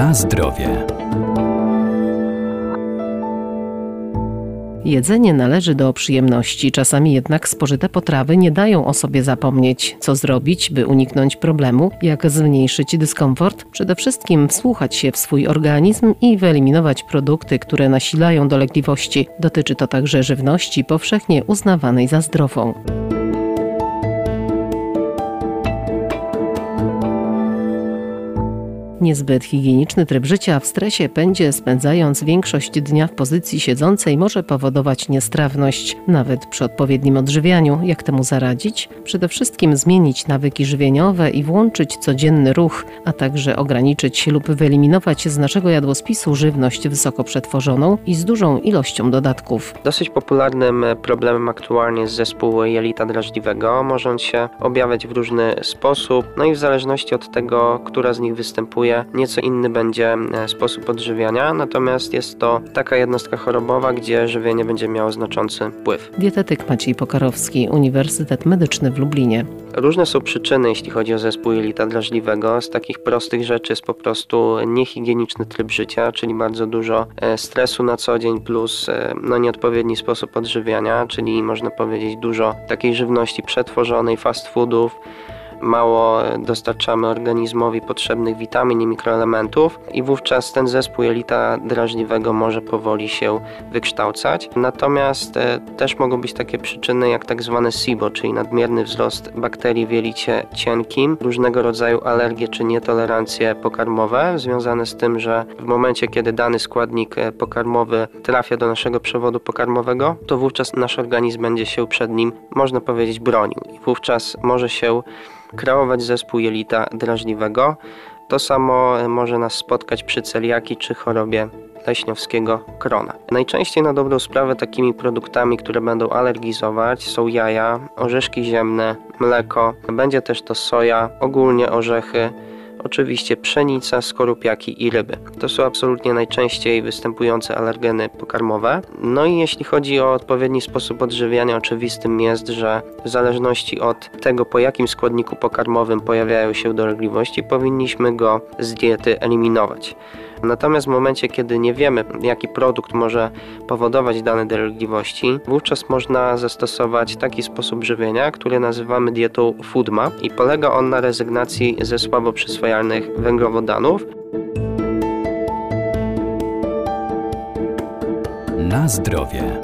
Na zdrowie. Jedzenie należy do przyjemności, czasami jednak spożyte potrawy nie dają o sobie zapomnieć. Co zrobić, by uniknąć problemu? Jak zmniejszyć dyskomfort? Przede wszystkim wsłuchać się w swój organizm i wyeliminować produkty, które nasilają dolegliwości. Dotyczy to także żywności powszechnie uznawanej za zdrową. Niezbyt higieniczny tryb życia w stresie pędzie, spędzając większość dnia w pozycji siedzącej, może powodować niestrawność, nawet przy odpowiednim odżywianiu. Jak temu zaradzić? Przede wszystkim zmienić nawyki żywieniowe i włączyć codzienny ruch, a także ograniczyć lub wyeliminować z naszego jadłospisu żywność wysoko przetworzoną i z dużą ilością dodatków. Dosyć popularnym problemem aktualnie jest zespół jelita drażliwego. Może on się objawiać w różny sposób, no i w zależności od tego, która z nich występuje, nieco inny będzie e, sposób odżywiania, natomiast jest to taka jednostka chorobowa, gdzie żywienie będzie miało znaczący wpływ. Dietetyk Maciej Pokarowski, Uniwersytet Medyczny w Lublinie. Różne są przyczyny, jeśli chodzi o zespół jelita drażliwego. Z takich prostych rzeczy jest po prostu niehigieniczny tryb życia, czyli bardzo dużo e, stresu na co dzień, plus e, no, nieodpowiedni sposób odżywiania, czyli można powiedzieć dużo takiej żywności przetworzonej, fast foodów mało dostarczamy organizmowi potrzebnych witamin i mikroelementów i wówczas ten zespół jelita drażliwego może powoli się wykształcać. Natomiast e, też mogą być takie przyczyny jak tak zwane SIBO, czyli nadmierny wzrost bakterii w jelicie cienkim, różnego rodzaju alergie czy nietolerancje pokarmowe związane z tym, że w momencie kiedy dany składnik e, pokarmowy trafia do naszego przewodu pokarmowego, to wówczas nasz organizm będzie się przed nim, można powiedzieć, bronił i wówczas może się kreować zespół jelita drażliwego. To samo może nas spotkać przy celiaki czy chorobie leśniowskiego krona. Najczęściej na dobrą sprawę takimi produktami, które będą alergizować są jaja, orzeszki ziemne, mleko, będzie też to soja, ogólnie orzechy, oczywiście pszenica, skorupiaki i ryby. To są absolutnie najczęściej występujące alergeny pokarmowe. No i jeśli chodzi o odpowiedni sposób odżywiania, oczywistym jest, że w zależności od tego, po jakim składniku pokarmowym pojawiają się dolegliwości, powinniśmy go z diety eliminować. Natomiast w momencie, kiedy nie wiemy, jaki produkt może powodować dane dolegliwości, wówczas można zastosować taki sposób żywienia, który nazywamy dietą FoodMap i polega on na rezygnacji ze słabo przyswajalnych węglowodanów. Na zdrowie.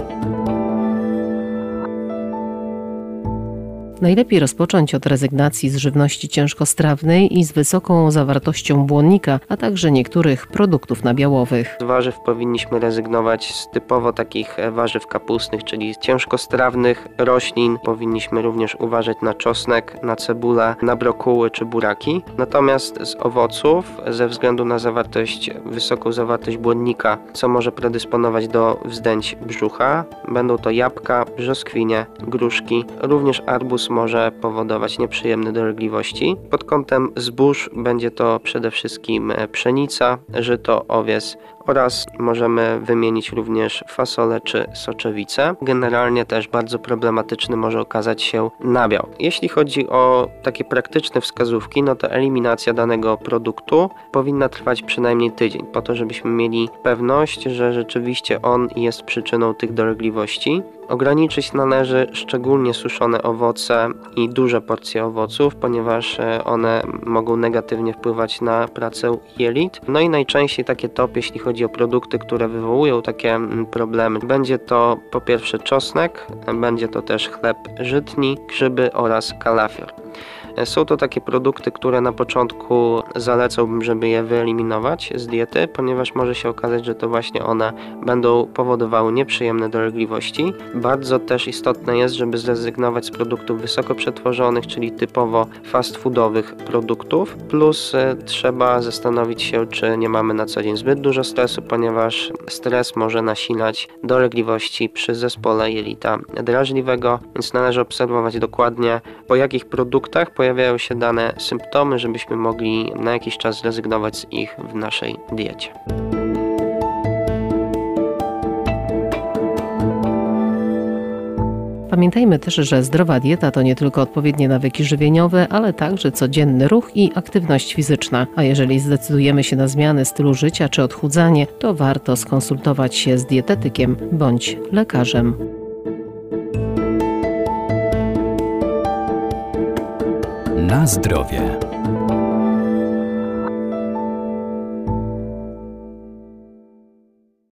Najlepiej rozpocząć od rezygnacji z żywności ciężkostrawnej i z wysoką zawartością błonnika, a także niektórych produktów nabiałowych. Z warzyw powinniśmy rezygnować z typowo takich warzyw kapustnych, czyli ciężkostrawnych roślin. Powinniśmy również uważać na czosnek, na cebulę, na brokuły czy buraki. Natomiast z owoców, ze względu na zawartość, wysoką zawartość błonnika, co może predysponować do wzdęć brzucha, będą to jabłka, brzoskwinie, gruszki, również arbuz może powodować nieprzyjemne dolegliwości. Pod kątem zbóż będzie to przede wszystkim pszenica, żyto, owies oraz możemy wymienić również fasolę czy soczewicę. Generalnie też bardzo problematyczny może okazać się nabiał. Jeśli chodzi o takie praktyczne wskazówki, no to eliminacja danego produktu powinna trwać przynajmniej tydzień, po to żebyśmy mieli pewność, że rzeczywiście on jest przyczyną tych dolegliwości. Ograniczyć należy szczególnie suszone owoce i duże porcje owoców, ponieważ e, one mogą negatywnie wpływać na pracę jelit. No i najczęściej takie top, jeśli chodzi o produkty, które wywołują takie mm, problemy, będzie to po pierwsze czosnek, będzie to też chleb żytni, grzyby oraz kalafior. Są to takie produkty, które na początku zalecałbym, żeby je wyeliminować z diety, ponieważ może się okazać, że to właśnie one będą powodowały nieprzyjemne dolegliwości. Bardzo też istotne jest, żeby zrezygnować z produktów wysoko przetworzonych, czyli typowo fast foodowych produktów, plus e, trzeba zastanowić się, czy nie mamy na co dzień zbyt dużo stresu, ponieważ stres może nasilać dolegliwości przy zespole jelita drażliwego, więc należy obserwować dokładnie po jakich produktach, po pojawiają się dane symptomy, żebyśmy mogli na jakiś czas zrezygnować z ich w naszej diecie. Pamiętajmy też, że zdrowa dieta to nie tylko odpowiednie nawyki żywieniowe, ale także codzienny ruch i aktywność fizyczna. A jeżeli zdecydujemy się na zmiany stylu życia czy odchudzanie, to warto skonsultować się z dietetykiem bądź lekarzem. Na zdrowie.